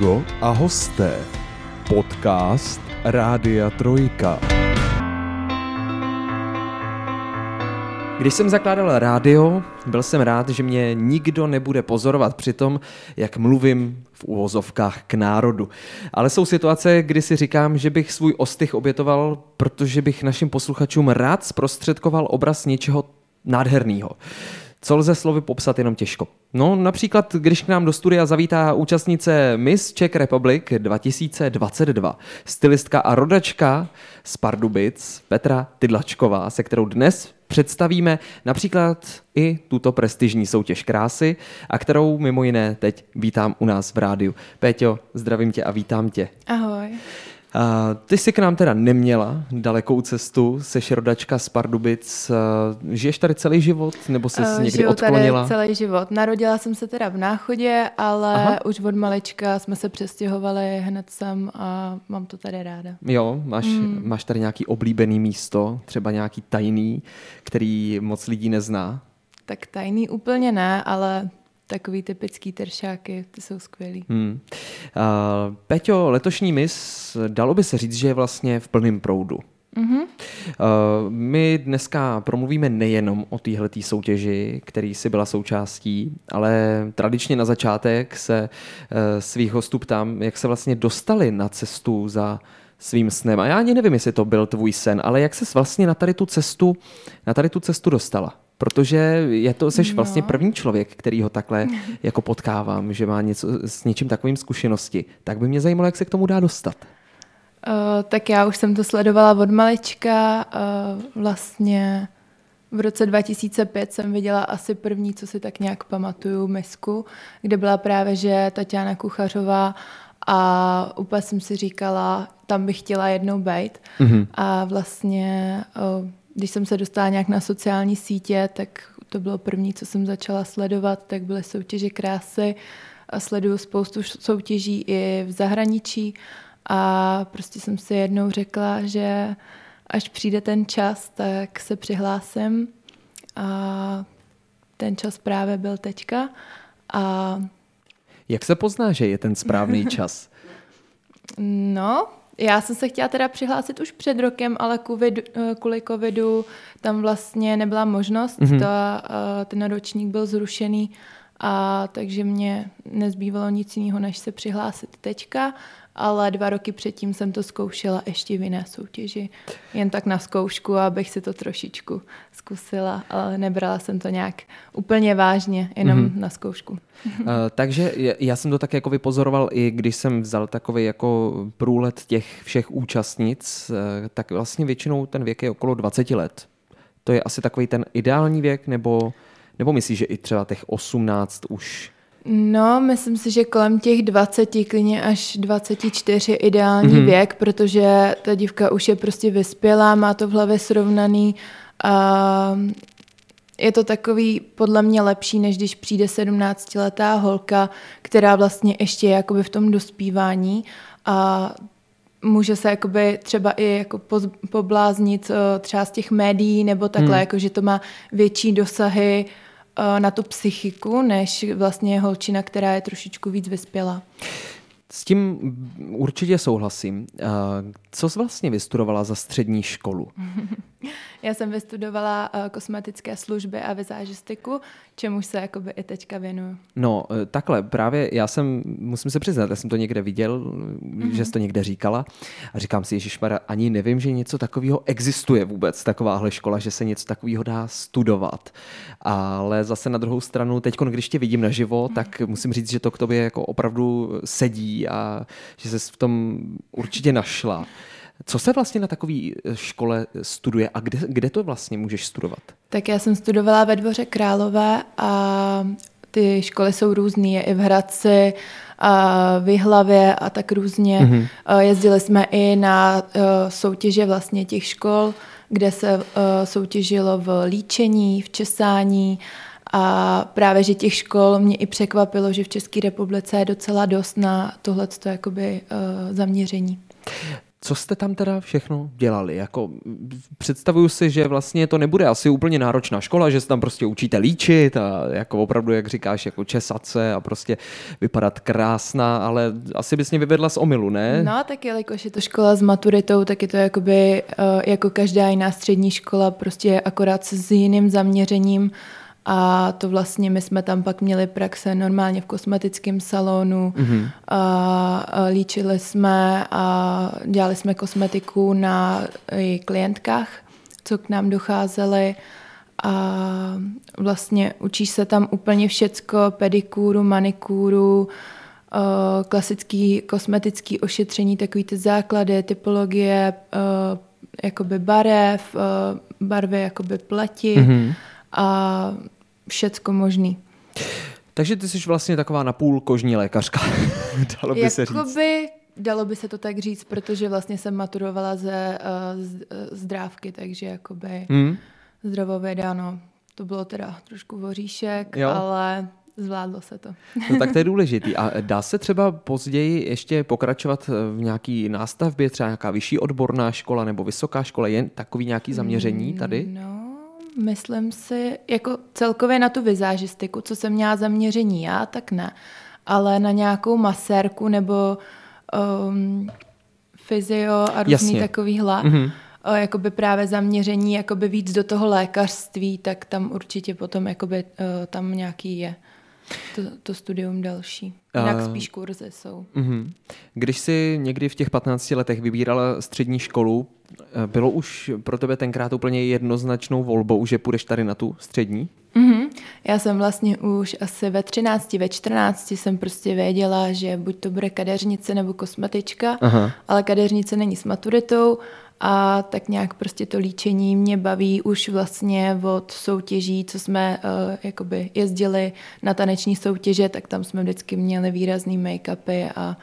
Hugo a hosté. Podcast Rádia Trojka. Když jsem zakládal rádio, byl jsem rád, že mě nikdo nebude pozorovat při tom, jak mluvím v úvozovkách k národu. Ale jsou situace, kdy si říkám, že bych svůj ostych obětoval, protože bych našim posluchačům rád zprostředkoval obraz něčeho nádherného co lze slovy popsat jenom těžko. No například, když k nám do studia zavítá účastnice Miss Czech Republic 2022, stylistka a rodačka z Pardubic Petra Tydlačková, se kterou dnes představíme například i tuto prestižní soutěž krásy a kterou mimo jiné teď vítám u nás v rádiu. Péťo, zdravím tě a vítám tě. Ahoj. Ty jsi k nám teda neměla dalekou cestu, seš rodačka z Pardubic. Žiješ tady celý život, nebo jsi uh, někdy Žiju odklonila? tady celý život. Narodila jsem se teda v Náchodě, ale Aha. už od malička jsme se přestěhovali hned sem a mám to tady ráda. Jo, máš, mm. máš tady nějaký oblíbený místo, třeba nějaký tajný, který moc lidí nezná? Tak tajný úplně ne, ale Takový typický teršáky, ty jsou skvělý. Hmm. Uh, Peťo, letošní mis, dalo by se říct, že je vlastně v plném proudu. Mm-hmm. Uh, my dneska promluvíme nejenom o téhle soutěži, který si byla součástí, ale tradičně na začátek se uh, svých hostů ptám, jak se vlastně dostali na cestu za svým snem. A já ani nevím, jestli to byl tvůj sen, ale jak se vlastně na tady tu cestu, na tady tu cestu dostala? Protože je to, jsi no. vlastně první člověk, který ho takhle jako potkávám, že má něco s něčím takovým zkušenosti. Tak by mě zajímalo, jak se k tomu dá dostat. Uh, tak já už jsem to sledovala od malička. Uh, vlastně v roce 2005 jsem viděla asi první, co si tak nějak pamatuju, misku, kde byla právě, že Tatiana Kuchařová a úplně jsem si říkala, tam bych chtěla jednou být. Mm-hmm. A vlastně uh, když jsem se dostala nějak na sociální sítě, tak to bylo první, co jsem začala sledovat, tak byly soutěže krásy a sleduju spoustu soutěží i v zahraničí. A prostě jsem si jednou řekla, že až přijde ten čas, tak se přihlásím. A ten čas právě byl teďka. A jak se pozná, že je ten správný čas? no, já jsem se chtěla teda přihlásit už před rokem, ale COVID, eh, kvůli covidu tam vlastně nebyla možnost. Mm-hmm. Ta, eh, ten ročník byl zrušený, a takže mě nezbývalo nic jiného, než se přihlásit teďka ale dva roky předtím jsem to zkoušela ještě v jiné soutěži. Jen tak na zkoušku, abych si to trošičku zkusila, ale nebrala jsem to nějak úplně vážně, jenom mm-hmm. na zkoušku. Uh, takže já jsem to tak jako vypozoroval i když jsem vzal takový jako průlet těch všech účastnic, uh, tak vlastně většinou ten věk je okolo 20 let. To je asi takový ten ideální věk, nebo, nebo myslíš, že i třeba těch 18 už No, myslím si, že kolem těch 20, klidně až 24 je ideální mm-hmm. věk, protože ta dívka už je prostě vyspělá, má to v hlavě srovnaný a je to takový podle mě lepší, než když přijde 17-letá holka, která vlastně ještě je jakoby v tom dospívání a může se jakoby třeba i jako pobláznit eh, třeba z těch médií nebo takhle, hmm. jako že to má větší dosahy na tu psychiku, než vlastně holčina, která je trošičku víc vyspělá. S tím určitě souhlasím. Eh, co jsi vlastně vystudovala za střední školu? Já jsem vystudovala uh, kosmetické služby a vizážistiku, čemu se jakoby i teďka věnuju. No, eh, takhle, právě já jsem, musím se přiznat, já jsem to někde viděl, mm-hmm. že jsi to někde říkala a říkám si, Ježišmara, ani nevím, že něco takového existuje vůbec, takováhle škola, že se něco takového dá studovat. Ale zase na druhou stranu, teď, když tě vidím naživo, mm-hmm. tak musím říct, že to k tobě jako opravdu sedí a že jsi v tom určitě našla. Co se vlastně na takové eh, škole studuje a kde, kde to vlastně můžeš studovat? Tak já jsem studovala ve Dvoře Králové a ty školy jsou různé, je i v Hradci, a v Jihlavě a tak různě. Mm-hmm. Jezdili jsme i na eh, soutěže vlastně těch škol, kde se soutěžilo v líčení, v česání a právě, že těch škol mě i překvapilo, že v České republice je docela dost na tohleto jakoby zaměření. Co jste tam teda všechno dělali? Jako, představuju si, že vlastně to nebude asi úplně náročná škola, že se tam prostě učíte líčit a jako opravdu, jak říkáš, jako česat se a prostě vypadat krásná, ale asi bys mě vyvedla z omilu, ne? No, tak jelikož je to škola s maturitou, tak je to jakoby, uh, jako každá jiná střední škola, prostě akorát s jiným zaměřením a to vlastně my jsme tam pak měli praxe normálně v kosmetickém salonu mm-hmm. a, a líčili jsme a dělali jsme kosmetiku na klientkách, co k nám docházely a vlastně učíš se tam úplně všecko, pedikúru, manikúru, klasický kosmetický ošetření, takový ty základy, typologie, jakoby barev, barvy jakoby pleti. Mm-hmm a všecko možný. Takže ty jsi vlastně taková napůl kožní lékařka, dalo by se říct. dalo by se to tak říct, protože vlastně jsem maturovala ze uh, z, z drávky, takže jakoby hmm. zdravověda, no. To bylo teda trošku voříšek, jo. ale zvládlo se to. No tak to je důležitý. A dá se třeba později ještě pokračovat v nějaký nástavbě, třeba nějaká vyšší odborná škola nebo vysoká škola, jen takový nějaký zaměření tady? No, Myslím si, jako celkově na tu vizážistiku, co jsem měla zaměření já, tak ne. Ale na nějakou masérku nebo um, fyzio a různý takovýhle, mm-hmm. o, jakoby právě zaměření jakoby víc do toho lékařství, tak tam určitě potom jakoby, o, tam nějaký je to, to studium další. Jinak uh, spíš kurzy jsou. Uh-huh. Když jsi někdy v těch 15 letech vybírala střední školu, eh, bylo už pro tebe tenkrát úplně jednoznačnou volbou, že půjdeš tady na tu střední? Uh-huh. Já jsem vlastně už asi ve 13, ve 14 jsem prostě věděla, že buď to bude kadeřnice nebo kosmetička, Aha. ale kadeřnice není s maturitou a tak nějak prostě to líčení mě baví už vlastně od soutěží, co jsme uh, jakoby jezdili na taneční soutěže, tak tam jsme vždycky měli výrazný make-upy a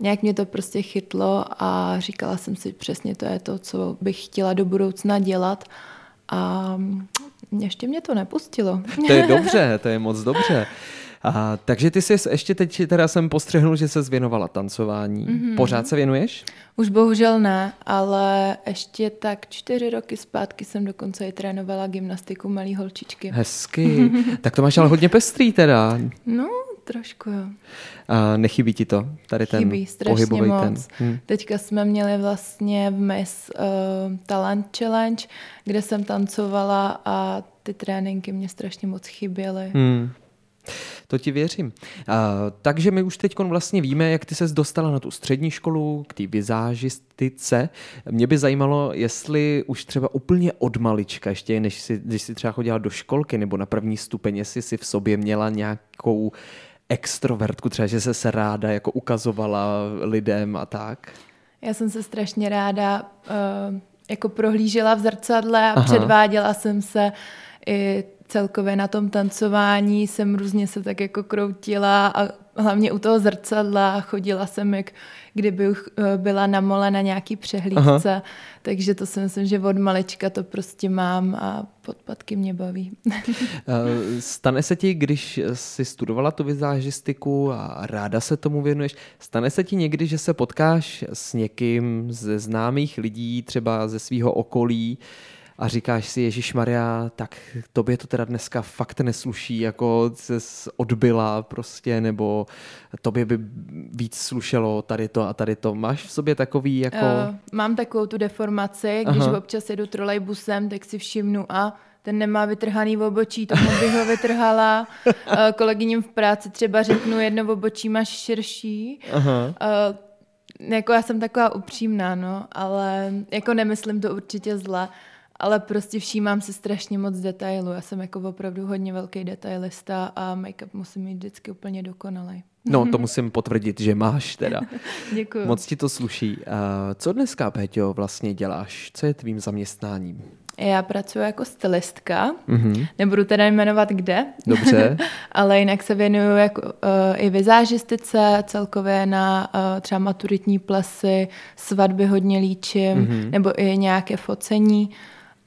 nějak mě to prostě chytlo a říkala jsem si přesně, to je to, co bych chtěla do budoucna dělat a ještě mě to nepustilo. To je dobře, to je moc dobře. A, takže ty jsi ještě teď, teda jsem postřehnul, že se zvěnovala tancování. Mm-hmm. Pořád se věnuješ? Už bohužel ne, ale ještě tak čtyři roky zpátky jsem dokonce i trénovala gymnastiku malý holčičky. Hezky. tak to máš ale hodně pestrý teda. No, trošku jo. A nechybí ti to, tady ten Chybí, pohybový moc. ten. Hm. Teďka jsme měli vlastně v Miss uh, Talent Challenge, kde jsem tancovala a ty tréninky mě strašně moc chyběly. Hmm. To ti věřím. Uh, takže my už teď vlastně víme, jak ty ses dostala na tu střední školu, k té vizážistice. Mě by zajímalo, jestli už třeba úplně od malička, ještě než si, když jsi třeba chodila do školky nebo na první stupeň, jestli si v sobě měla nějakou extrovertku, třeba že se se ráda jako ukazovala lidem a tak? Já jsem se strašně ráda uh, jako prohlížela v zrcadle a Aha. předváděla jsem se i celkově na tom tancování jsem různě se tak jako kroutila a hlavně u toho zrcadla chodila jsem, jak kdyby eh, byla na mole na nějaký přehlídce, Aha. takže to si myslím, že od malička to prostě mám a podpadky mě baví. Eh, stane se ti, když jsi studovala tu vizážistiku a ráda se tomu věnuješ, stane se ti někdy, že se potkáš s někým ze známých lidí, třeba ze svého okolí, a říkáš si, Ježíš Maria, tak tobě to teda dneska fakt nesluší, jako se odbyla prostě, nebo tobě by víc slušelo tady to a tady to. Máš v sobě takový jako... Uh, mám takovou tu deformaci, když Aha. občas jedu trolejbusem, tak si všimnu a ten nemá vytrhaný obočí, tomu bych ho vytrhala. Uh, kolegyním v práci třeba řeknu, jedno obočí máš širší. Aha. Uh, jako já jsem taková upřímná, no, ale jako nemyslím to určitě zle ale prostě všímám si strašně moc detailů. Já jsem jako opravdu hodně velký detailista a make-up musím mít vždycky úplně dokonalý. No, to musím potvrdit, že máš teda. Děkuji. Moc ti to sluší. Co dneska, Péťo, vlastně děláš? Co je tvým zaměstnáním? Já pracuji jako stylistka, mm-hmm. nebudu teda jmenovat kde, Dobře. ale jinak se věnuju jako, uh, i vizážistice, celkově na uh, třeba maturitní plesy, svatby hodně líčím, mm-hmm. nebo i nějaké focení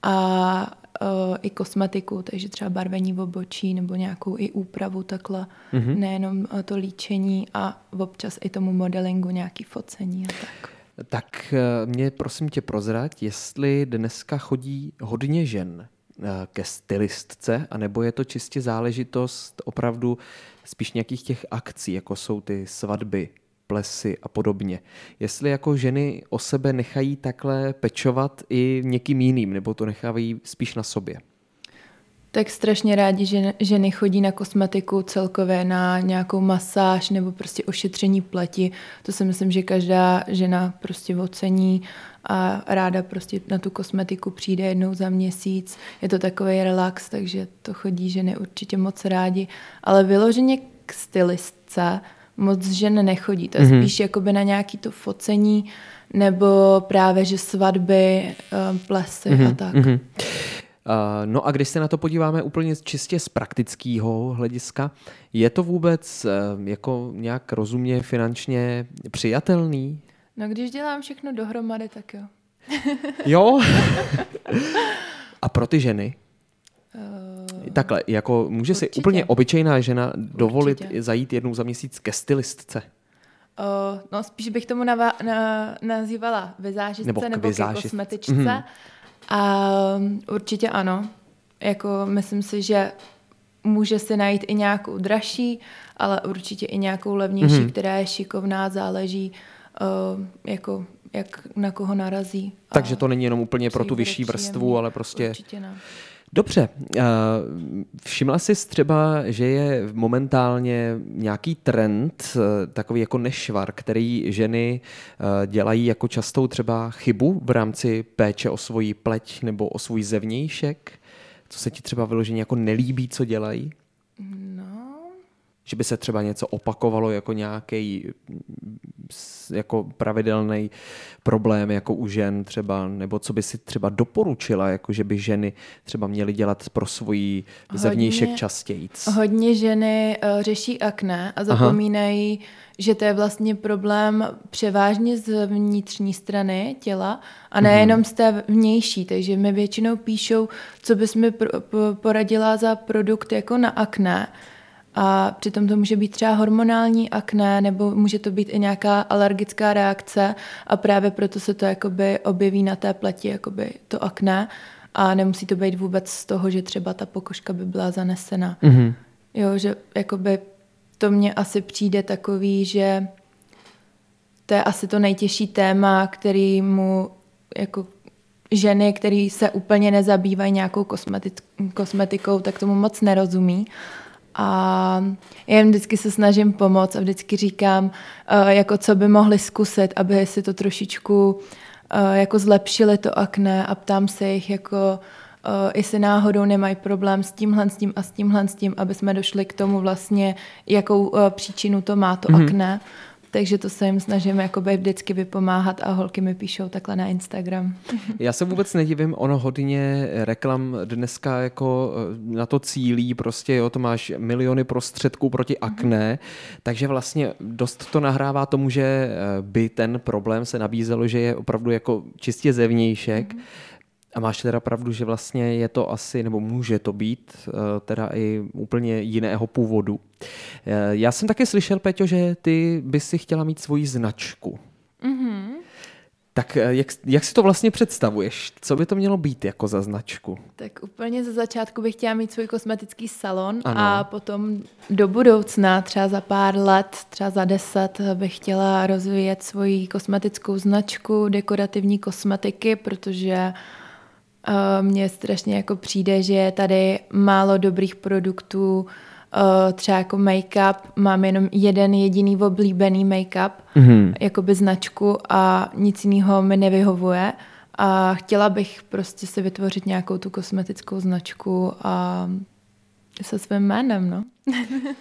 a uh, i kosmetiku, takže třeba barvení v obočí nebo nějakou i úpravu takhle, mm-hmm. nejenom to líčení a občas i tomu modelingu nějaký focení a tak. Tak eh, mě prosím tě prozrať, jestli dneska chodí hodně žen ke stylistce, anebo je to čistě záležitost opravdu spíš nějakých těch akcí, jako jsou ty svatby, plesy a podobně. Jestli jako ženy o sebe nechají takhle pečovat i někým jiným, nebo to nechávají spíš na sobě. Tak strašně rádi, že ženy chodí na kosmetiku celkově, na nějakou masáž nebo prostě ošetření pleti. To si myslím, že každá žena prostě ocení a ráda prostě na tu kosmetiku přijde jednou za měsíc. Je to takový relax, takže to chodí ženy určitě moc rádi. Ale vyloženě k stylistce moc žen nechodí. To je mm-hmm. spíš jakoby na nějaký to focení nebo právě, že svatby, eh, plesy mm-hmm. a tak. Mm-hmm. Uh, no a když se na to podíváme úplně čistě z praktického hlediska, je to vůbec uh, jako nějak rozumně finančně přijatelný? No když dělám všechno dohromady, tak jo. jo? a pro ty ženy? Takhle, jako může určitě. si úplně obyčejná žena dovolit určitě. zajít jednou za měsíc ke stylistce? Uh, no spíš bych tomu nava- na- nazývala vizážistce nebo, nebo ke kosmetičce. Mm-hmm. A určitě ano. Jako myslím si, že může si najít i nějakou dražší, ale určitě i nějakou levnější, mm-hmm. která je šikovná, záleží uh, jako jak na koho narazí. Takže to není jenom úplně pro tu vyšší vrstvu, ale prostě... Určitě ne. Dobře, eh, všimla jsi třeba, že je momentálně nějaký trend, eh, takový jako nešvar, který ženy eh, dělají jako častou třeba chybu v rámci péče o svoji pleť nebo o svůj zevnějšek? Co se ti třeba vyloženě jako nelíbí, co dělají? No, že by se třeba něco opakovalo jako nějaký jako pravidelný problém jako u žen třeba, nebo co by si třeba doporučila, jako že by ženy třeba měly dělat pro svoji zevnějšek častěji. Hodně ženy uh, řeší akné a zapomínají, Aha. že to je vlastně problém převážně z vnitřní strany těla a nejenom mhm. z té vnější, takže mi většinou píšou, co bys mi poradila za produkt jako na akné, a přitom to může být třeba hormonální akné, nebo může to být i nějaká alergická reakce a právě proto se to jakoby objeví na té pleti, jakoby to akné a nemusí to být vůbec z toho, že třeba ta pokožka by byla zanesena. Mm-hmm. Jo, že jakoby to mně asi přijde takový, že to je asi to nejtěžší téma, který mu jako ženy, které se úplně nezabývají nějakou kosmetikou, tak tomu moc nerozumí. A jen vždycky se snažím pomoct a vždycky říkám, eh, jako co by mohli zkusit, aby si to trošičku eh, jako zlepšili to akné a ptám se jich jako, uh, jestli náhodou nemají problém s tímhle, s tím a s tímhle, s tím, aby jsme došli k tomu vlastně, jakou uh, příčinu to má to mm-hmm. akné. Takže to se jim snažím jakoby vždycky vypomáhat a holky mi píšou takhle na Instagram. Já se vůbec nedivím, ono hodně reklam dneska jako eh, na to cílí, prostě jo, to máš miliony prostředků proti mhm. akné, takže vlastně dost to nahrává tomu, že eh, by ten problém se nabízelo, že je opravdu jako čistě zevnějšek, mm-hmm a máš teda pravdu, že vlastně je to asi, nebo může to být, eh, teda i úplně jiného původu. Eh, já jsem také slyšel, Peťo, že ty bys si chtěla mít svoji značku. Mm-hmm. Tak eh, jak, jak si to vlastně představuješ? Co by to mělo být jako za značku? Tak úplně ze začátku bych chtěla mít svůj kosmetický salon ano. a potom do budoucna, třeba za pár let, třeba za deset, bych chtěla rozvíjet svoji kosmetickou značku dekorativní kosmetiky, protože mně strašně jako přijde, že je tady málo dobrých produktů, třeba jako make-up, mám jenom jeden jediný oblíbený make-up, mm-hmm. jako by značku a nic jiného mi nevyhovuje a chtěla bych prostě si vytvořit nějakou tu kosmetickou značku a se svým jménem, no.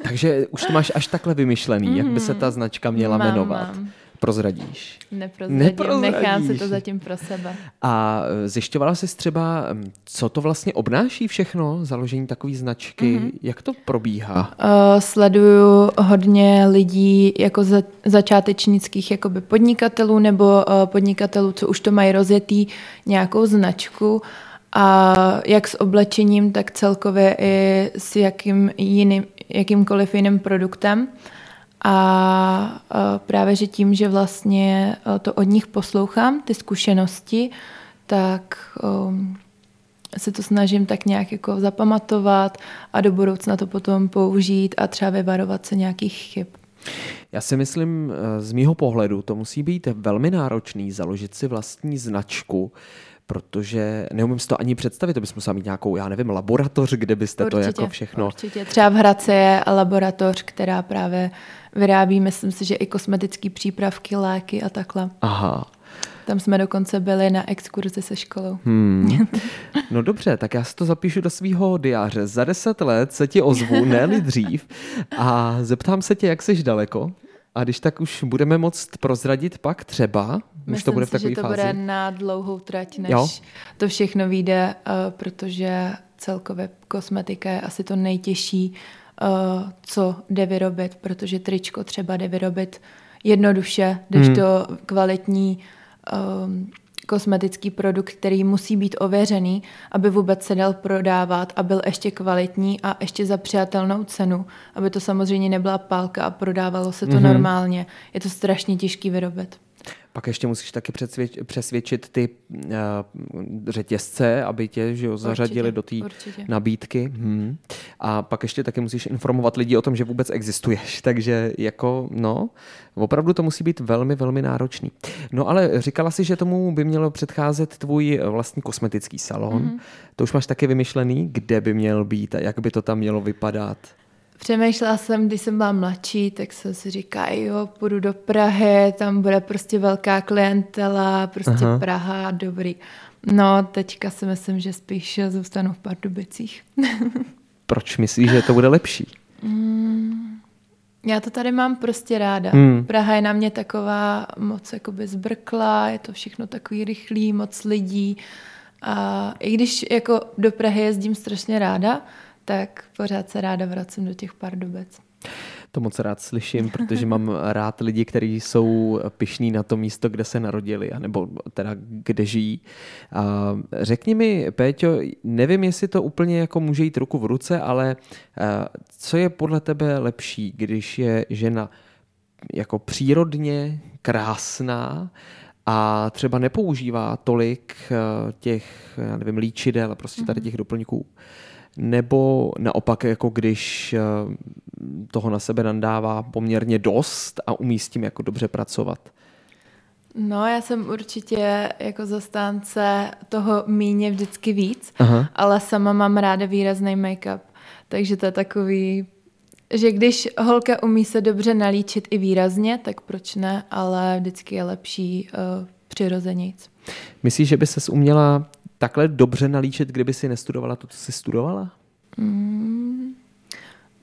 Takže už to máš až takhle vymyšlený, mm-hmm. jak by se ta značka měla mám, jmenovat. Mám prozradíš? Neprozradím, Neprozradíš. nechám se to zatím pro sebe. A e, zjišťovala jsi třeba, co to vlastně obnáší všechno, založení takové značky? Mm-hmm. Jak to probíhá? Uh, sleduju hodně lidí jako za, začátečnických jakoby podnikatelů nebo uh, podnikatelů, co už to mají rozjetý nějakou značku a jak s oblečením, tak celkově i s jakým jiným, jakýmkoliv jiným produktem. A právě, že tím, že vlastně to od nich poslouchám, ty zkušenosti, tak um, se to snažím tak nějak jako zapamatovat a do budoucna to potom použít a třeba vyvarovat se nějakých chyb. Já si myslím, z mýho pohledu to musí být velmi náročný založit si vlastní značku, protože neumím si to ani představit, to bys musela mít nějakou, já nevím, laboratoř, kde byste určitě, to jako všechno... Určitě. Třeba v Hradci je laboratoř, která právě vyrábí, myslím si, že i kosmetické přípravky, léky a takhle. Aha. Tam jsme dokonce byli na exkurzi se školou. Hmm. No dobře, tak já si to zapíšu do svého diáře. Za deset let se ti ozvu, ne dřív, a zeptám se tě, jak jsi daleko. A když tak už budeme moct prozradit pak třeba, Myslím už to bude v takové že to fázi. bude na dlouhou trať, než jo? to všechno vyjde, uh, protože celkově kosmetika je asi to nejtěžší, co jde vyrobit, protože tričko třeba jde vyrobit jednoduše, když hmm. to kvalitní um, kosmetický produkt, který musí být ověřený, aby vůbec se dal prodávat a byl ještě kvalitní a ještě za přijatelnou cenu, aby to samozřejmě nebyla pálka a prodávalo se to mm-hmm. normálně. Je to strašně těžký vyrobit. Pak ještě musíš taky přesvědčit ty uh, řetězce, aby tě že jo, zařadili určitě, do té nabídky. Hmm. A pak ještě taky musíš informovat lidi o tom, že vůbec existuješ. Takže jako, no, opravdu to musí být velmi, velmi náročný. No ale říkala si, že tomu by mělo předcházet tvůj vlastní kosmetický salon. Mm-hmm. To už máš taky vymyšlený, kde by měl být a jak by to tam mělo vypadat? Přemýšlela jsem, když jsem byla mladší, tak jsem si říká, jo, půjdu do Prahy, tam bude prostě velká klientela, prostě Aha. Praha, dobrý. No, teďka si myslím, že spíš zůstanu v Pardubicích. Proč myslíš, že to bude lepší? Mm, já to tady mám prostě ráda. Hmm. Praha je na mě taková moc jakoby zbrkla, je to všechno takový rychlý, moc lidí. A i když jako do Prahy jezdím strašně ráda, tak pořád se ráda vracím do těch Pardubec. To moc rád slyším, protože mám rád lidi, kteří jsou pišní na to místo, kde se narodili, nebo teda kde žijí. A řekni mi, Péťo, nevím, jestli to úplně jako může jít ruku v ruce, ale co je podle tebe lepší, když je žena jako přírodně krásná, a třeba nepoužívá tolik těch, já nevím, líčidel, prostě tady mhm. těch doplňků, nebo naopak, jako když eh, toho na sebe nandává poměrně dost a umí s tím jako dobře pracovat? No, já jsem určitě jako zastánce toho míně vždycky víc, Aha. ale sama mám ráda výrazný make-up. Takže to je takový, že když holka umí se dobře nalíčit i výrazně, tak proč ne, ale vždycky je lepší uh, přirozenějc. Myslíš, že by ses uměla takhle dobře nalíčit, kdyby si nestudovala to, co jsi studovala? Mm,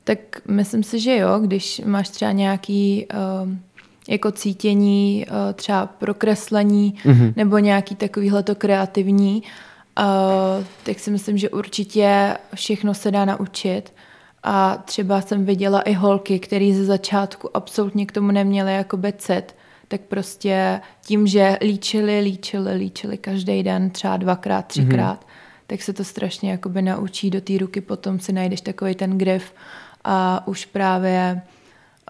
tak myslím si, že jo, když máš třeba nějaký uh, jako cítění, uh, třeba prokreslení mm-hmm. nebo nějaký takovýhle to kreativní, uh, tak si myslím, že určitě všechno se dá naučit. A třeba jsem viděla i holky, které ze začátku absolutně k tomu neměly jako becet, tak prostě tím, že líčili, líčili, líčili každý den, třeba dvakrát, třikrát, mm-hmm. tak se to strašně jakoby naučí do té ruky, potom si najdeš takový ten grif a už právě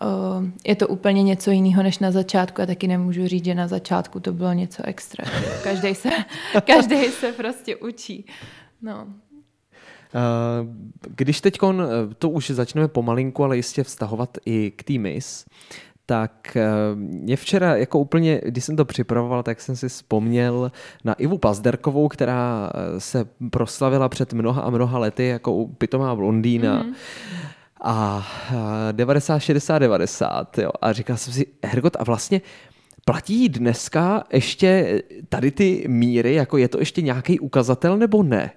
uh, je to úplně něco jiného než na začátku. Já taky nemůžu říct, že na začátku to bylo něco extra. Každý se, každý se prostě učí. No. Když teď to už začneme pomalinku, ale jistě vztahovat i k týmis, tak eh, mě včera jako úplně, když jsem to připravoval, tak jsem si vzpomněl na Ivu Pazderkovou, která eh, se proslavila před mnoha a mnoha lety jako pitomá blondýna. Mm-hmm. A 90, 60, 90. Jo. A říkal jsem si, Hergot, a vlastně platí dneska ještě tady ty míry, jako je to ještě nějaký ukazatel nebo ne?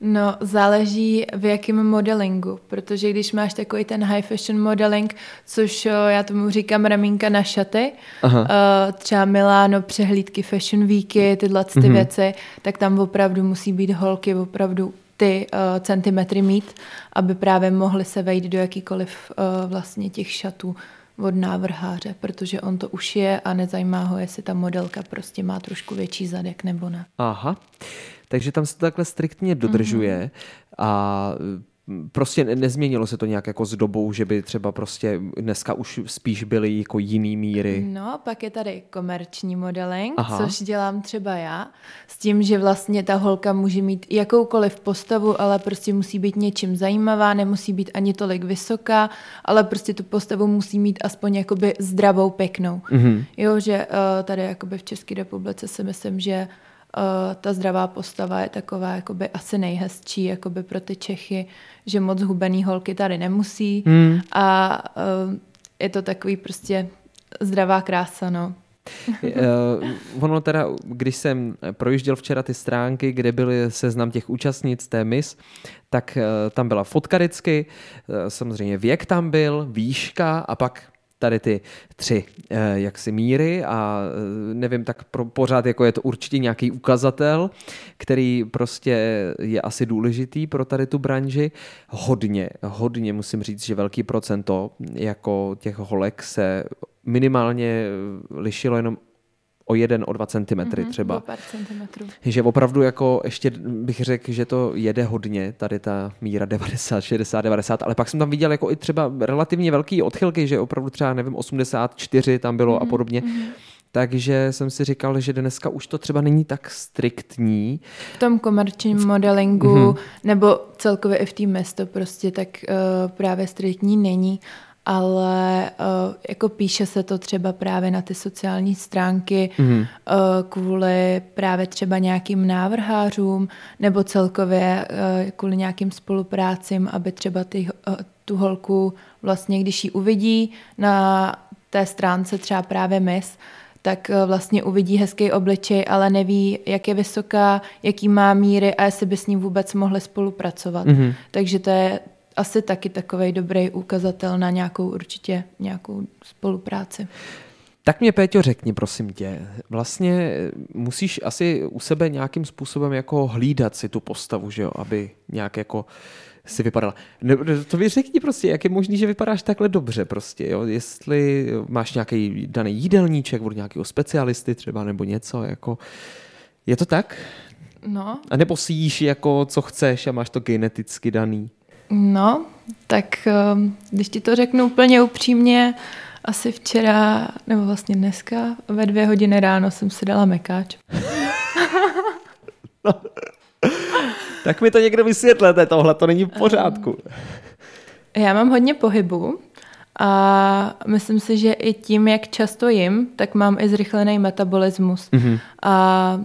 No, záleží v jakém modelingu, protože když máš takový ten high fashion modeling, což já tomu říkám ramínka na šaty, Aha. Uh, třeba Miláno, přehlídky Fashion Weeky, tyhle ty mm-hmm. věci, tak tam opravdu musí být holky opravdu ty uh, centimetry mít, aby právě mohly se vejít do jakýkoliv uh, vlastně těch šatů od návrháře, protože on to už je a nezajímá ho, jestli ta modelka prostě má trošku větší zadek nebo ne. Aha takže tam se to takhle striktně dodržuje mm-hmm. a prostě nezměnilo se to nějak jako s dobou, že by třeba prostě dneska už spíš byly jako jiný míry. No, pak je tady komerční modeling, Aha. což dělám třeba já, s tím, že vlastně ta holka může mít jakoukoliv postavu, ale prostě musí být něčím zajímavá, nemusí být ani tolik vysoká, ale prostě tu postavu musí mít aspoň jakoby zdravou, pěknou. Mm-hmm. Jo, že uh, tady jakoby v České republice si myslím, že uh, ta zdravá postava je taková jakoby asi nejhezčí jakoby pro ty Čechy, že moc hubený holky tady nemusí hmm. a uh, je to takový prostě zdravá krása, no. uh, ono teda, když jsem projížděl včera ty stránky, kde byly seznam těch účastnic té mis, tak uh, tam byla fotka vždycky, uh, samozřejmě věk tam byl, výška a pak tady ty tři eh, jaksi míry a eh, nevím, tak pro, pořád jako je to určitě nějaký ukazatel, který prostě je asi důležitý pro tady tu branži. Hodně, hodně musím říct, že velký procento jako těch holek se minimálně lišilo jenom o jeden, o dva centimetry mm-hmm, třeba. O pár centimetrů. Že opravdu jako ještě bych řekl, že to jede hodně, tady ta míra 90, 60, 90, ale pak jsem tam viděl jako i třeba relativně velký odchylky, že opravdu třeba, nevím, 84 tam bylo mm-hmm, a mhm, podobně. Mm-hmm. Takže jsem si říkal, že dneska už to třeba není tak striktní. V tom komerčním modelingu mm-hmm. nebo celkově i v té město prostě tak uh, právě striktní není ale uh, jako píše se to třeba právě na ty sociální stránky mm-hmm. uh, kvůli právě třeba nějakým návrhářům nebo celkově uh, kvůli nějakým spoluprácím, aby třeba ty, uh, tu holku vlastně, když ji uvidí na té stránce třeba právě mis, tak vlastně uvidí hezký obličej, ale neví, jak je vysoká, jaký má míry a jestli by s ním vůbec mohli spolupracovat. Mm-hmm. Takže to je asi taky takový dobrý ukazatel na nějakou určitě nějakou spolupráci. Tak mě, Péťo, řekni, prosím tě, vlastně musíš asi u sebe nějakým způsobem jako hlídat si tu postavu, že jo, aby nějak jako si vypadala. Ne, to mi řekni prostě, jak je možný, že vypadáš takhle dobře prostě, jo? Jestli máš nějaký daný jídelníček od nějakého specialisty třeba nebo něco, jako... Je to tak? No. A nebo si jíš jako co chceš a máš to geneticky daný? No, tak ehm, když ti to řeknu úplně upřímně, asi včera, nebo vlastně dneska, ve dvě hodiny ráno jsem si dala mekáč. no. tak mi to někdo vysvětlete, tohle to není v pořádku. Já mám hodně pohybu a myslím si, že i tím, jak často jim, tak mám i zrychlený metabolismus. Mm-hmm. A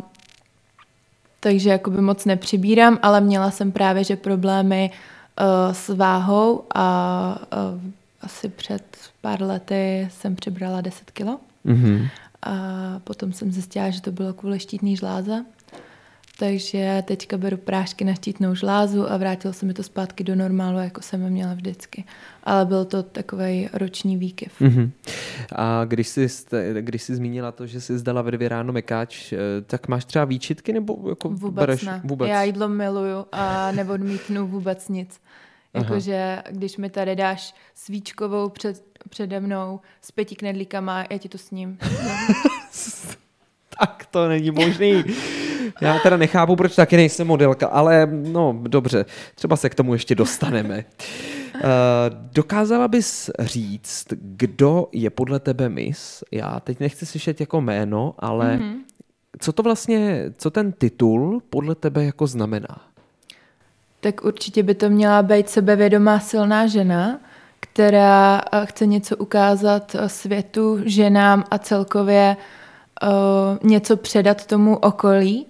takže jakoby moc nepřibírám, ale měla jsem právě, že problémy uh, s váhou a uh, asi před pár lety jsem přibrala 10 kilo. Mm-hmm. A potom jsem zjistila, že to bylo kvůli štítný žláze. Takže teďka beru prášky na štítnou žlázu a vrátilo se mi to zpátky do normálu, jako jsem měla vždycky. Ale byl to takový roční výkyv. Mm-hmm. A když jsi, když jsi zmínila to, že jsi zdala ve dvě ráno mekáč, eh, tak máš třeba výčitky nebo jako vůbec bereš, ne. Vůbec? Já jídlo miluju a neodmítnu vůbec nic. Jakože když mi tady dáš svíčkovou před, přede mnou s pěti knedlíkama, já ti to s ním. tak to není možný. Já teda nechápu, proč taky nejsem modelka, ale no dobře, třeba se k tomu ještě dostaneme. Uh, dokázala bys říct, kdo je podle tebe mis? Já teď nechci slyšet jako jméno, ale mm-hmm. co to vlastně, co ten titul podle tebe jako znamená? Tak určitě by to měla být sebevědomá silná žena, která eh, chce něco ukázat eh, světu, ženám a celkově uh, něco předat tomu okolí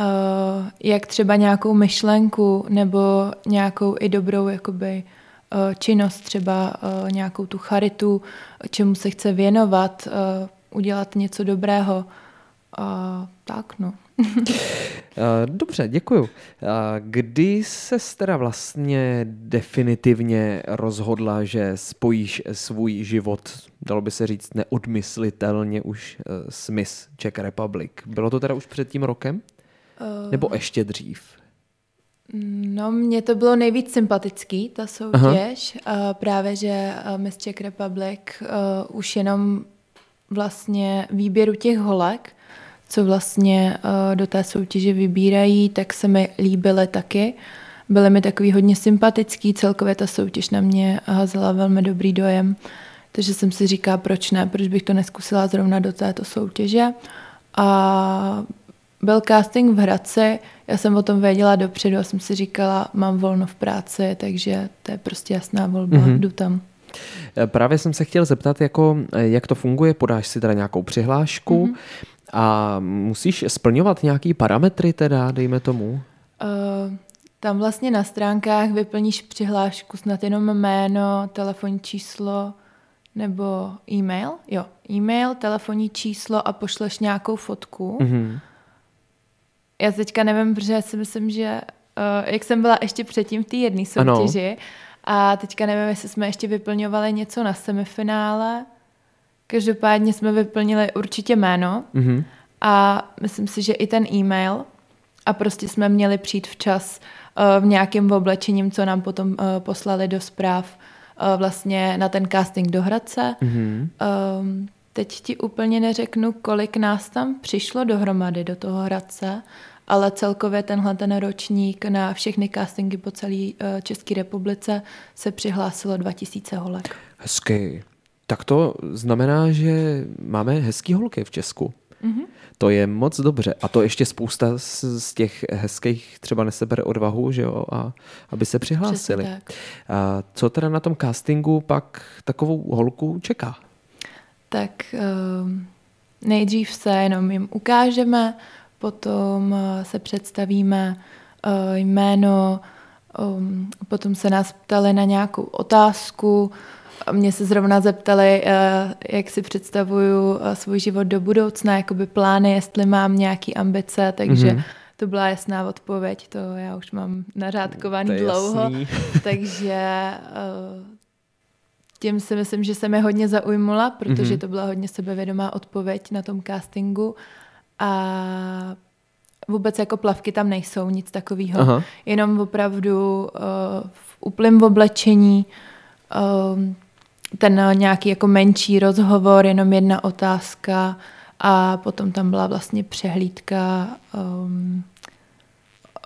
uh, jak třeba nějakou myšlenku nebo nějakou i dobrou jakoby, uh, činnost, třeba uh, nějakou tu charitu, čemu se chce věnovat, udělat něco dobrého. Tak, no. Dobře, děkuju. Kdy se teda vlastně definitivně rozhodla, že spojíš svůj život, dalo by se říct, neodmyslitelně už s Miss Czech Republic? Bylo to teda už před tím rokem? Nebo ještě dřív? No, mně to bylo nejvíc sympatický, ta soutěž. Aha. Právě, že Miss Czech Republic uh, už jenom vlastně výběru těch holek, co vlastně uh, do té soutěže vybírají, tak se mi líbily taky. byly mi takový hodně sympatický, celkově ta soutěž na mě hazela velmi dobrý dojem, takže jsem si říká, proč ne, proč bych to neskusila zrovna do této soutěže. A byl casting v Hradci, já jsem o tom věděla dopředu a jsem si říkala, mám volno v práci, takže to je prostě jasná volba, mm-hmm. jdu tam. Eh, právě jsem se chtěl zeptat, jako, eh, jak to funguje, podáš si teda nějakou přihlášku mm-hmm. a musíš splňovat nějaký parametry teda, dejme tomu? Uh, tam vlastně na stránkách vyplníš přihlášku snad jenom jméno, telefonní číslo nebo e-mail. Jo, e-mail, telefonní číslo a pošleš nějakou fotku. Mm-hmm. Já teďka nevím, protože si myslím, že uh, jak jsem byla ještě předtím v té jedné soutěži, ano a teďka nevím, jestli jsme ještě vyplňovali něco na semifinále. Každopádně jsme vyplnili určitě jméno mm-hmm. a myslím si, že i ten e-mail a prostě jsme měli přijít včas uh, v nějakém oblečením, co nám potom uh, poslali do zpráv uh, vlastně na ten casting do Hradce. Mm-hmm. Um, teď ti úplně neřeknu, kolik nás tam přišlo dohromady do toho Hradce, ale celkově tenhle ten ročník na všechny castingy po celé eh, České republice se přihlásilo 2000 holek. Hezky. Tak to znamená, že máme hezký holky v Česku. Mm-hmm. To je moc dobře. A to ještě spousta z, z těch hezkých třeba nesebere odvahu, že jo, a aby se přihlásili. A co teda na tom castingu pak takovou holku čeká? Tak uh, nejdřív se jenom jim ukážeme, potom eh, se představíme eh, jméno, potom se nás ptali na nějakou otázku, mě se zrovna zeptali, eh, jak si představuju svůj život do budoucna, jakoby plány, jestli mám nějaké ambice, takže mm-hmm. to byla jasná odpověď, to já už mám nařádkovaný dlouho, takže tím si myslím, že se mi hodně zaujmula, protože mm-hmm. to byla hodně sebevědomá odpověď na tom castingu a vůbec jako plavky tam nejsou, nic takového. Aha. Jenom opravdu uh, v úplném oblečení uh, ten nějaký jako menší rozhovor, jenom jedna otázka a potom tam byla vlastně přehlídka um,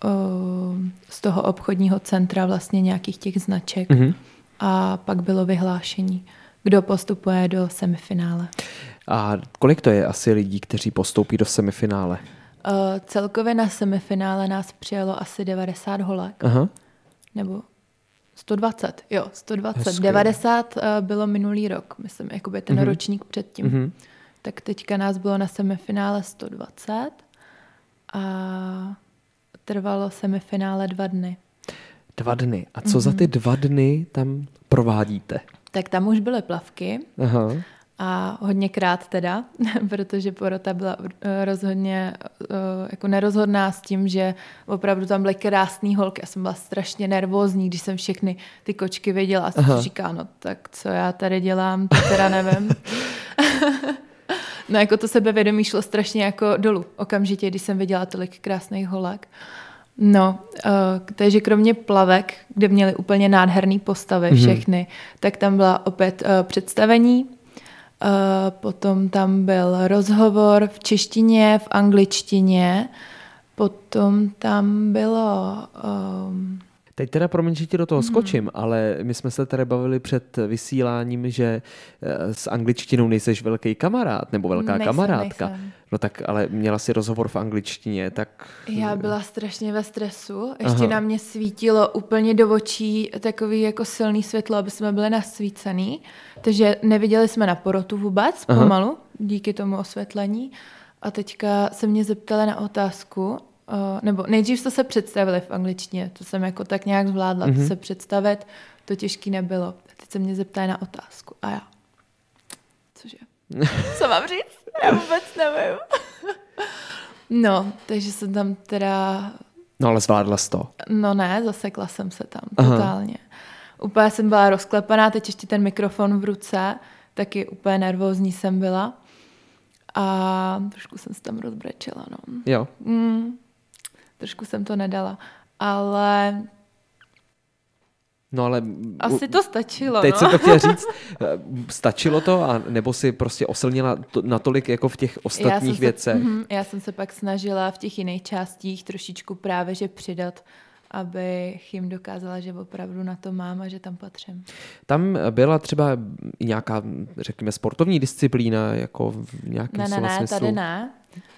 um, z toho obchodního centra vlastně nějakých těch značek mm-hmm. A pak bylo vyhlášení, kdo postupuje do semifinále. A kolik to je asi lidí, kteří postoupí do semifinále? Uh, celkově na semifinále nás přijelo asi 90 holek. Aha. Nebo 120, jo, 120. Hezky. 90 uh, bylo minulý rok, myslím, jakoby ten uh-huh. ročník předtím. Uh-huh. Tak teďka nás bylo na semifinále 120 a trvalo semifinále dva dny. Dva dny. A co uh-huh. za ty dva dny tam provádíte? Tak tam už byly plavky. Aha a hodněkrát teda, protože porota byla eh, rozhodně eh, jako nerozhodná s tím, že opravdu tam byly krásný holky. Já jsem byla strašně nervózní, když jsem všechny ty kočky viděla a jsem si říkala, no tak co já tady dělám, to teda nevím. no jako to sebevědomí šlo strašně jako dolů okamžitě, když jsem viděla tolik krásných holek. No, uh, takže kromě plavek, kde měly úplně nádherné postavy mhm. všechny, mm-hmm. tak tam byla opět uh, představení, Eh, potom tam byl rozhovor v češtině, v angličtině, potom tam bylo... Um, Teď teda, promiň, že ti do toho mm. skočím, ale my jsme se tady bavili před vysíláním, že eh, s angličtinou nejseš velký kamarád nebo velká nejsem, kamarádka. Nejsem. No tak, ale měla si rozhovor v angličtině, tak... Já byla strašně ve stresu. Ještě Aha. na mě svítilo úplně do očí takový jako silný světlo, aby jsme byli nasvícený. Takže neviděli jsme na porotu vůbec Aha. pomalu, díky tomu osvětlení. A teďka se mě zeptali na otázku, Uh, nebo nejdřív jste se představili v angličtině, to jsem jako tak nějak zvládla, mm-hmm. to se představit, to těžký nebylo. A teď se mě zeptají na otázku a já, cože, co mám říct? Já vůbec nevím. no, takže jsem tam teda... No ale zvládla jsi to. No ne, zasekla jsem se tam Aha. totálně. Úplně jsem byla rozklepaná, teď ještě ten mikrofon v ruce, taky úplně nervózní jsem byla. A trošku jsem se tam rozbrečela, no. Jo. Mm, trošku jsem to nedala. Ale No ale... Asi to stačilo, Teď no. jsem to chtěl říct. Stačilo to, a nebo si prostě osilnila to, natolik jako v těch ostatních já věcech? Se, mm, já jsem se pak snažila v těch jiných částích trošičku právě, že přidat abych jim dokázala, že opravdu na to mám a že tam patřím. Tam byla třeba nějaká, řekněme, sportovní disciplína, jako v nějakém Ne, ne, ne, smyslu? tady ne.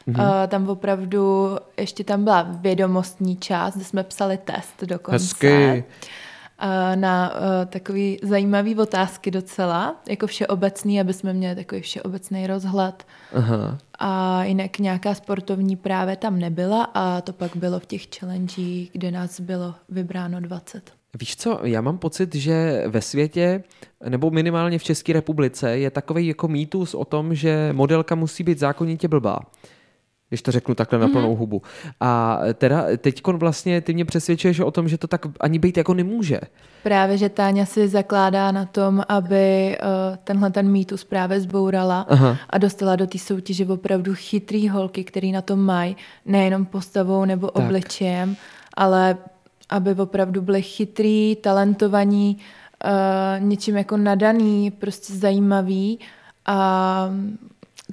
Mm-hmm. Uh, tam opravdu, ještě tam byla vědomostní část, kde jsme psali test dokonce. Hezky. Uh, na uh, takový zajímavý otázky docela, jako všeobecný, aby jsme měli takový všeobecný rozhled. Aha. A jinak nějaká sportovní právě tam nebyla a to pak bylo v těch challenge, kde nás bylo vybráno 20. Víš co, já mám pocit, že ve světě, nebo minimálně v České republice, je takový jako mýtus o tom, že modelka musí být zákonitě blbá. Když to řeknu takhle na plnou hubu. A teda teď vlastně ty mě přesvědčuješ o tom, že to tak ani být jako nemůže. Právě, že Táňa si zakládá na tom, aby uh, tenhle ten mýtus právě zbourala Aha. a dostala do té soutěže opravdu chytrý holky, který na tom mají, nejenom postavou nebo Tak. obličejem, ale aby opravdu byly chytrý, talentovaní, uh, něčím jako nadaný, prostě zajímavý a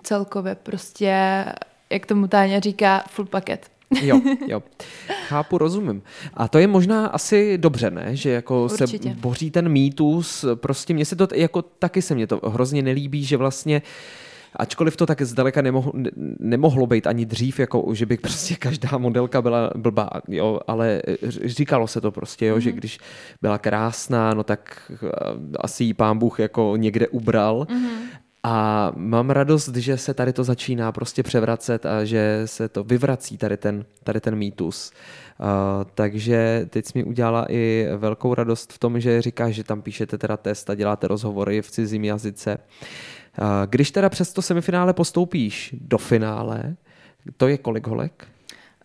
celkově prostě, jak tomu Táňa říká, full paket. Jo, jo. Chápu, rozumím. A to je možná asi dobře, ne? Že jako Určitě. se boří ten mýtus. Prostě mně se to, jako taky se mně to hrozně nelíbí, že vlastně Ačkoliv to tak zdaleka nemohlo, ne- nemohlo být ani dřív, jako že by prostě každá modelka byla blbá, jo, ale říkalo se to prostě, jo, mm. že když byla krásná, no tak eh, asi jí pán Bůh jako někde ubral. Mm. A mám radost, že se tady to začíná prostě převracet a že se to vyvrací tady ten, tady ten mýtus. Uh, takže teď jsi mi udělala i velkou radost v tom, že říkáš, že tam píšete teda test a děláte rozhovory v cizím jazyce. Uh, když teda přes to semifinále postoupíš do finále, to je kolik holek?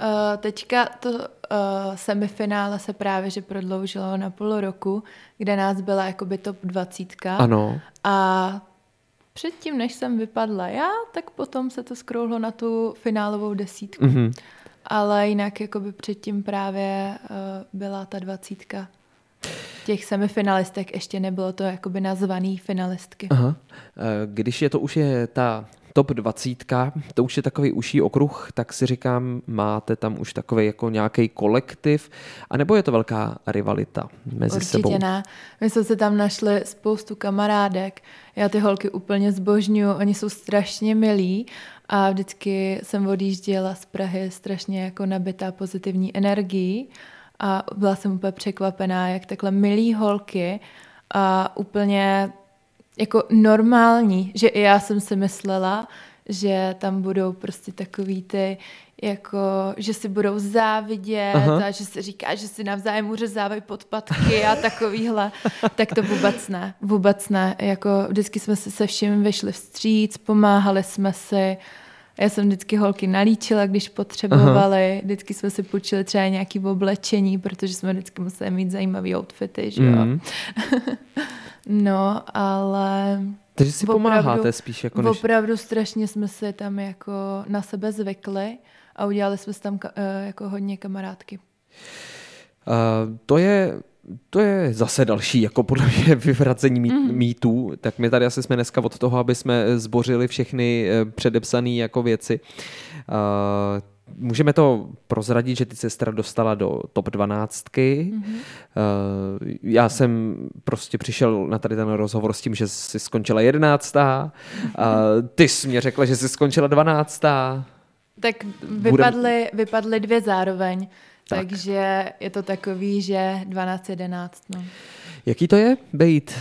Uh, teďka to uh, semifinále se právě že prodloužilo na půl roku, kde nás byla jakoby top 20. Ano. A předtím, než jsem vypadla já, tak potom se to skrouhlo na tu finálovou desítku. Mhm. Ale jinak jakoby předtím právě uh, byla ta dvacítka. Těch semifinalistek ještě nebylo to jakoby nazvaný finalistky. Aha. Eh, Když je to už je ta top 20, to už je takový uší okruh, tak si říkám, máte tam už takový jako nějaký kolektiv, anebo je to velká rivalita mezi Určitě sebou? ne. My jsme se tam našli spoustu kamarádek. Já ty holky úplně zbožňuju, oni jsou strašně milí a vždycky jsem odjížděla z Prahy strašně jako nabitá pozitivní energií a byla jsem úplně překvapená, jak takhle milí holky a úplně jako normální, že i já jsem si myslela, že tam budou prostě takový ty, jako, že si budou závidět Aha. a že se říká, že si navzájem uřezávají podpatky a takovýhle, tak to vůbec ne, vůbec ne. Jako vždycky jsme si se vším vyšli vstříc, pomáhali jsme si, já jsem vždycky holky nalíčila, když potřebovali, Aha. vždycky jsme si půjčili třeba nějaké oblečení, protože jsme vždycky museli mít zajímavý outfity, že jo. Mhm. No, ale Takže si Opravdu- pomáháte spíš jako než... opravdu strašně jsme se tam jako na sebe zvykli a udělali jsme si tam eh, jako hodně kamarádky. Uh, to je to je zase další, jako podle mě vyvracení mý, Mhm. mm. mýtů. Tak my tady asi jsme dneska od toho, aby jsme zbořili všechny eh, předepsané jako věci. Uh, můžeme to prozradit, že ty sestra dostala do top 12. Mm-hmm. Já jsem prostě přišel na tady ten rozhovor s tím, že jsi skončila 11. A ty jsi mě řekla, že jsi skončila 12. Tak vypadly, vypadly dvě zároveň, tak. takže je to takový, že 12-11. No. Jaký to je být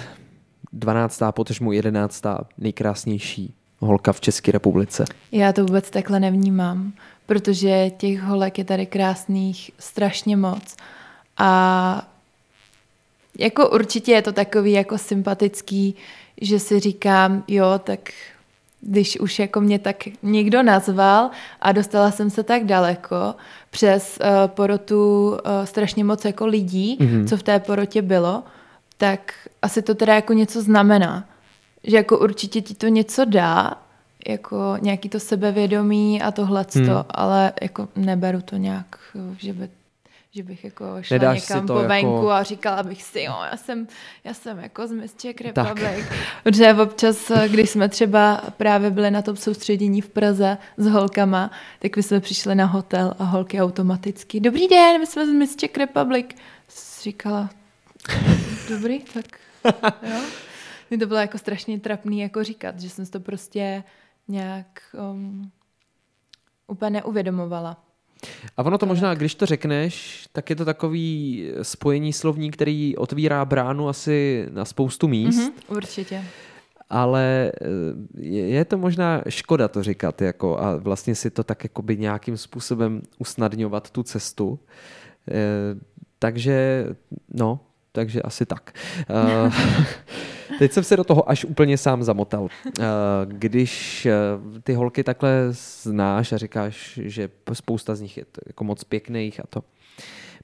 12. potažmu 11. nejkrásnější holka v České republice? Já to vůbec takhle nevnímám, protože těch holek je tady krásných strašně moc. A jako určitě je to takový jako sympatický, že si říkám, jo, tak když už jako mě tak někdo nazval a dostala jsem se tak daleko přes uh, porotu uh, strašně moc jako lidí, mm-hmm. co v té porotě bylo, tak asi to teda jako něco znamená. Že jako určitě ti to něco dá, jako nějaký to sebevědomí a tohleto, hmm. ale jako neberu to nějak, že by, že bych jako šla Nedáš někam po jako- venku a říkala bych si, jo, já jsem, já jsem jako z Miss Czech Republic. Protože občas, když jsme třeba právě byli na tom soustředění v Praze s holkama, tak my jsme přišli na hotel a holky automaticky, dobrý den, my jsme z Miss Czech Republic. Říkala, dobrý, tak jo. Mně to bylo jako strašně trapný jako říkat, že jsem to prostě nějak um, úplně neuvědomovala. A ono to možná, když to řekneš, tak je to takový spojení slovní, který otvírá bránu asi na spoustu míst, Mhm, určitě. ale eh, je je to možná škoda to říkat jako a vlastně si to tak jakoby nějakým způsobem usnadňovat tu cestu. Eh, Takže, no, takže asi tak. Eh, Teď jsem se do toho až úplně sám zamotal. Eh, Když eh, ty holky takhle znáš a říkáš, že spousta z nich je jako moc pěkných a to.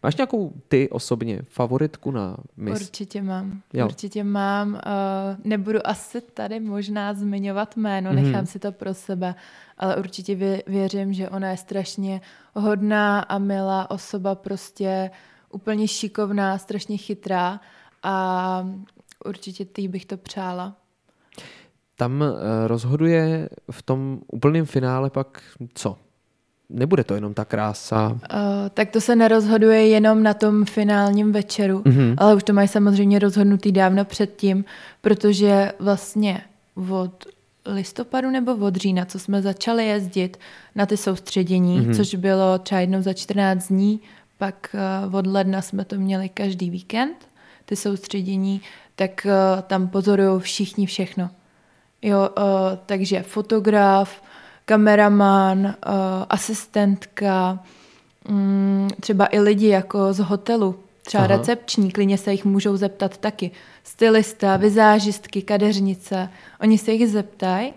Máš nějakou ty osobně favoritku na mis? Určitě mám. Jo. Určitě mám. Uh, nebudu asi tady možná zmiňovat jméno, Mhm. nechám si to pro sebe, ale určitě vě, věřím, že ona je strašně hodná a milá osoba, prostě úplně šikovná, strašně chytrá a určitě ty bych to přála. Tam eh, rozhoduje v tom úplném finále pak co? Nebude to jenom ta krása. Uh, tak to se nerozhoduje jenom na tom finálním večeru, Mhm. ale už to mají samozřejmě rozhodnutý dávno předtím, protože vlastně od listopadu nebo od října, co jsme začali jezdit na ty soustředění, Mhm. mm-hmm. což bylo třeba jednou za 14 dní, pak uh, od ledna jsme to měli každý víkend, ty soustředění, tak uh, tam pozorují všichni všechno. Jo, uh, takže fotograf, kameraman, uh, asistentka, mm, třeba i lidi jako z hotelu, třeba Aha. Recepční, klidně se jich můžou zeptat taky. Stylista, vizážistky, kadeřnice, oni se jich zeptají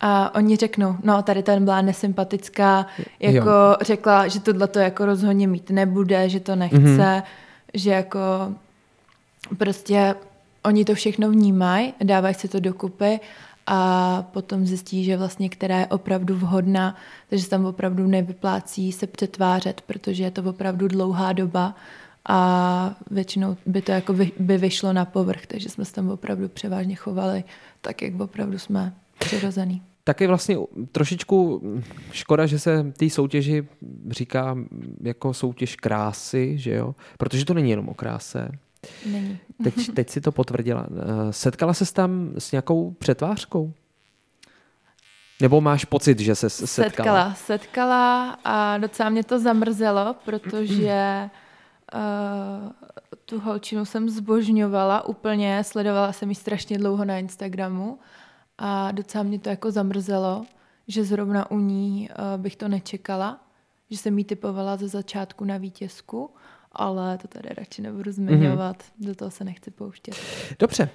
a oni řeknou, no tady ten byla nesympatická, jako Jo. řekla, že tohle to jako rozhodně mít nebude, že to nechce, Mhm. mm-hmm. že jako prostě oni to všechno vnímají, dávají si to dokupy a potom zjistí, že vlastně která je opravdu vhodná, takže se tam opravdu nevyplácí se přetvářet, protože je to opravdu dlouhá doba a většinou by to jako by vyšlo na povrch, takže jsme se tam opravdu převážně chovali tak, jak opravdu jsme přirozený. Tak je vlastně trošičku škoda, že se té soutěži říká jako soutěž krásy, že jo? Protože to není jenom o kráse. Není. Teď, teď si to potvrdila. Eh, Setkala ses tam s nějakou přetvářkou? Nebo máš pocit, že se setkala? Setkala, setkala a docela mě to zamrzelo, protože uh, tu holčinu jsem zbožňovala úplně, sledovala jsem ji strašně dlouho na Instagramu a docela mě to jako zamrzelo, že zrovna u ní uh, bych to nečekala, že jsem jí typovala ze začátku na vítězku, ale to tady radši nebudu zmiňovat, mm-hmm. do toho se nechci pouštět. Dobře.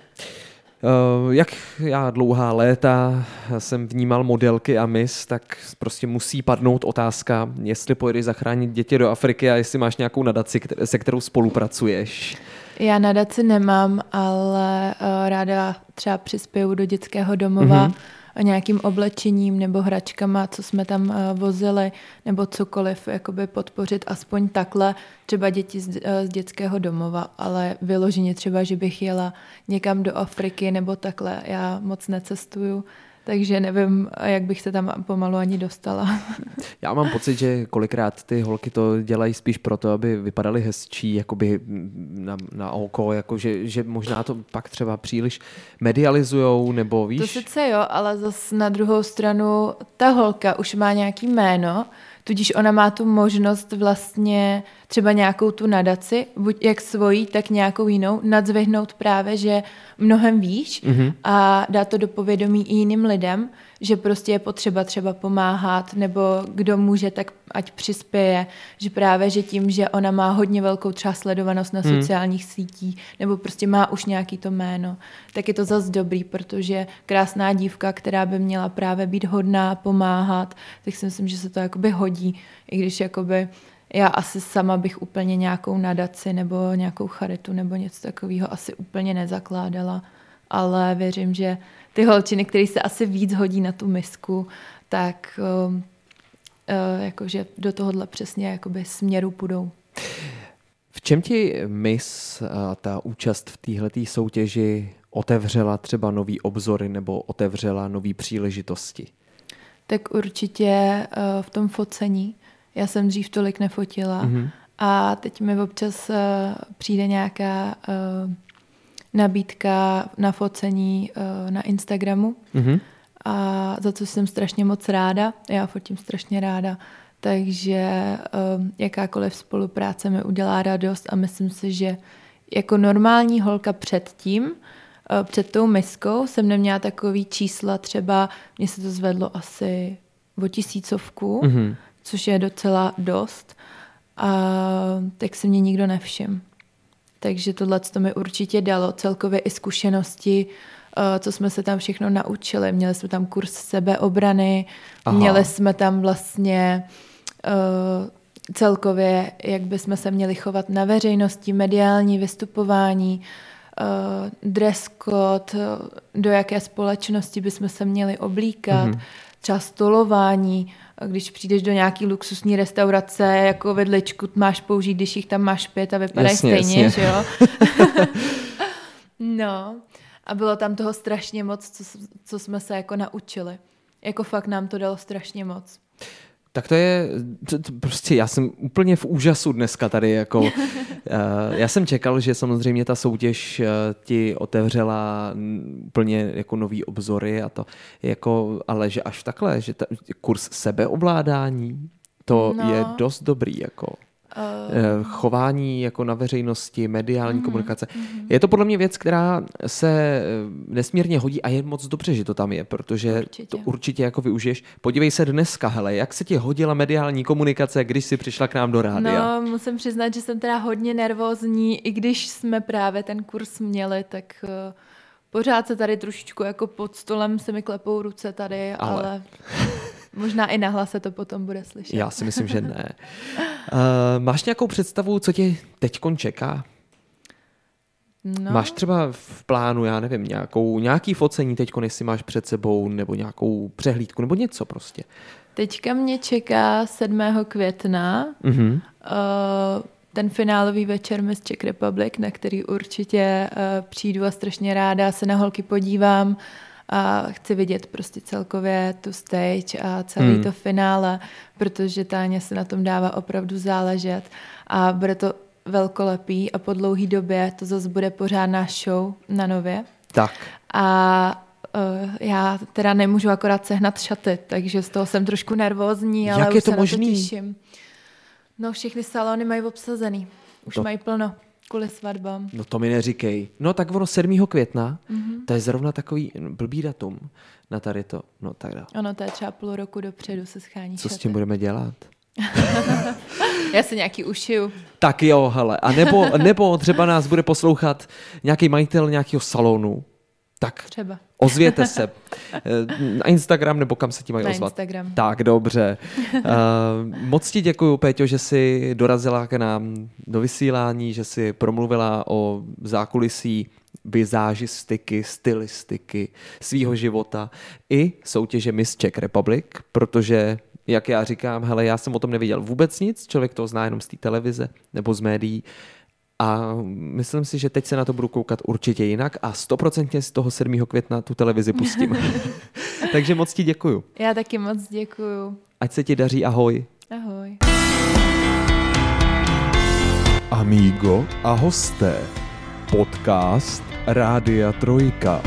Uh, jak já dlouhá léta jsem vnímal modelky a mis, tak prostě musí padnout otázka, jestli pojedeš zachránit děti do Afriky a jestli máš nějakou nadaci, se kterou spolupracuješ. Já nadaci nemám, ale uh, ráda třeba přispěju do dětského domova Mhm. mm-hmm. Nějakým oblečením nebo hračkama, co jsme tam uh, vozili, nebo cokoliv, jakoby podpořit aspoň takhle třeba děti z, uh, z dětského domova, ale vyloženě třeba, že bych jela někam do Afriky nebo takhle, já moc necestuju, takže nevím, jak bych se tam pomalu ani dostala. Já mám pocit, že kolikrát ty holky to dělají spíš proto, aby vypadaly hezčí, jakoby na, na oko, jako že, že možná to pak třeba příliš medializujou, nebo víš? To sice jo, ale zas na druhou stranu ta holka už má nějaký jméno, tudíž ona má tu možnost vlastně třeba nějakou tu nadaci, buď jak svojí, tak nějakou jinou, nadzvihnout právě, že mnohem víš mm-hmm. a dá to do povědomí i jiným lidem, že prostě je potřeba třeba pomáhat, nebo kdo může, tak ať přispěje, že právě, že tím, že ona má hodně velkou třeba sledovanost na Hmm. sociálních sítích, nebo prostě má už nějaký to jméno, tak je to zas dobrý, protože krásná dívka, která by měla právě být hodná, pomáhat, tak si myslím, že se to jakoby hodí, i když jakoby já asi sama bych úplně nějakou nadaci nebo nějakou charitu nebo něco takového asi úplně nezakládala, ale věřím, že ty holčiny, které se asi víc hodí na tu misku, tak um, uh, jakože do tohohle přesně jakoby směru půjdou. čem ti mis a ta účast v téhleté soutěži otevřela třeba nový obzory nebo otevřela nový příležitosti? Tak určitě uh, v tom focení. Já jsem dřív tolik nefotila mm-hmm. a teď mi občas uh, přijde nějaká uh, nabídka na focení uh, na Instagramu mm-hmm. a za co jsem strašně moc ráda. Já fotím strašně ráda. Takže uh, jakákoliv spolupráce mi udělá radost a myslím si, že jako normální holka předtím, uh, před tou miskou jsem neměla takový čísla, třeba mně se to zvedlo asi o tisícovku, mm-hmm. Což je docela dost, a tak se mě nikdo nevšiml. Takže tohle to mi určitě dalo celkově i zkušenosti, uh, co jsme se tam všechno naučili. Měli jsme tam kurz sebeobrany, Aha. měli jsme tam vlastně uh, celkově, jak bychom se měli chovat na veřejnosti, mediální vystupování, uh, dress code, do jaké společnosti bychom se měli oblíkat, mm-hmm. třeba stolování, když přijdeš do nějaký luxusní restaurace, jako vedličku máš použít, když jich tam máš pět a vypadají jasně, stejně, jasně. že jo? no, a bylo tam toho strašně moc, co, co jsme se jako naučili. Jako fakt nám to dalo strašně moc. Tak to je, to, to prostě já jsem úplně v úžasu dneska tady, jako uh, já jsem čekal, že samozřejmě ta soutěž uh, ti otevřela úplně jako nový obzory a to, jako, ale že až takhle, že ta, kurz sebeovládání, to no. je dost dobrý, jako. Uh, chování jako na veřejnosti, mediální uh-huh, komunikace. Uh-huh. Je to podle mě věc, která se eh, nesmírně hodí a je moc dobře, že to tam je, protože určitě. to určitě jako využiješ. Podívej se dneska, hele, jak se ti hodila mediální komunikace, když jsi přišla k nám do rádia? No, musím přiznat, že jsem teda hodně nervózní, i když jsme právě ten kurz měli, tak uh, pořád se tady trošičku jako pod stolem se mi klepou ruce tady, ale... ale... Možná i nahlas se to potom bude slyšet. Já si myslím, že ne. Uh, máš nějakou představu, co tě teď čeká? No. Máš třeba v plánu, já nevím, nějakou, nějaký focení teď, jestli máš před sebou, nebo nějakou přehlídku, nebo něco prostě? Teďka mě čeká 7. května mm-hmm. uh, ten finálový večer Miss Czech Republic, na který určitě uh, přijdu a strašně ráda se na holky podívám a chci vidět prostě celkově tu stage a celý hmm. to finále, protože Táně se na tom dává opravdu záležet a bude to velkolepý a po dlouhý době to zase bude pořádná show na nově. Tak. A uh, já teda nemůžu akorát sehnat šaty, takže z toho jsem trošku nervózní, ale Jak už je to se možný? na to těším. No všechny salony mají obsazený. Už to... mají plno. Kvůli svatbám. No to mi neříkej. No tak ono 7. května, mm-hmm. to je zrovna takový blbý datum na tady to. No tak dá. Ono to je třeba půl roku dopředu se schání Co šaty. s tím budeme dělat? Já si nějaký ušiju. Tak jo, hele. A nebo, nebo třeba nás bude poslouchat nějaký majitel nějakého salonu, tak Třeba. ozvěte se eh, na Instagram nebo kam se ti mají na ozvat. Instagram. Tak, dobře. Uh, moc ti děkuji, Péťo, že jsi dorazila k nám do vysílání, že jsi promluvila o zákulisí vizážistiky, stylistiky svýho života i soutěže Miss Czech Republic, protože jak já říkám, hele, já jsem o tom neviděl vůbec nic, člověk to zná jenom z té televize nebo z médií, a myslím si, že teď se na to budu koukat určitě jinak a stoprocentně z toho 7. května tu televizi pustím. Takže moc ti děkuju. Já taky moc děkuju. Ať se ti daří, ahoj. Ahoj. Amigo a hosté. Podcast Rádia Trojka.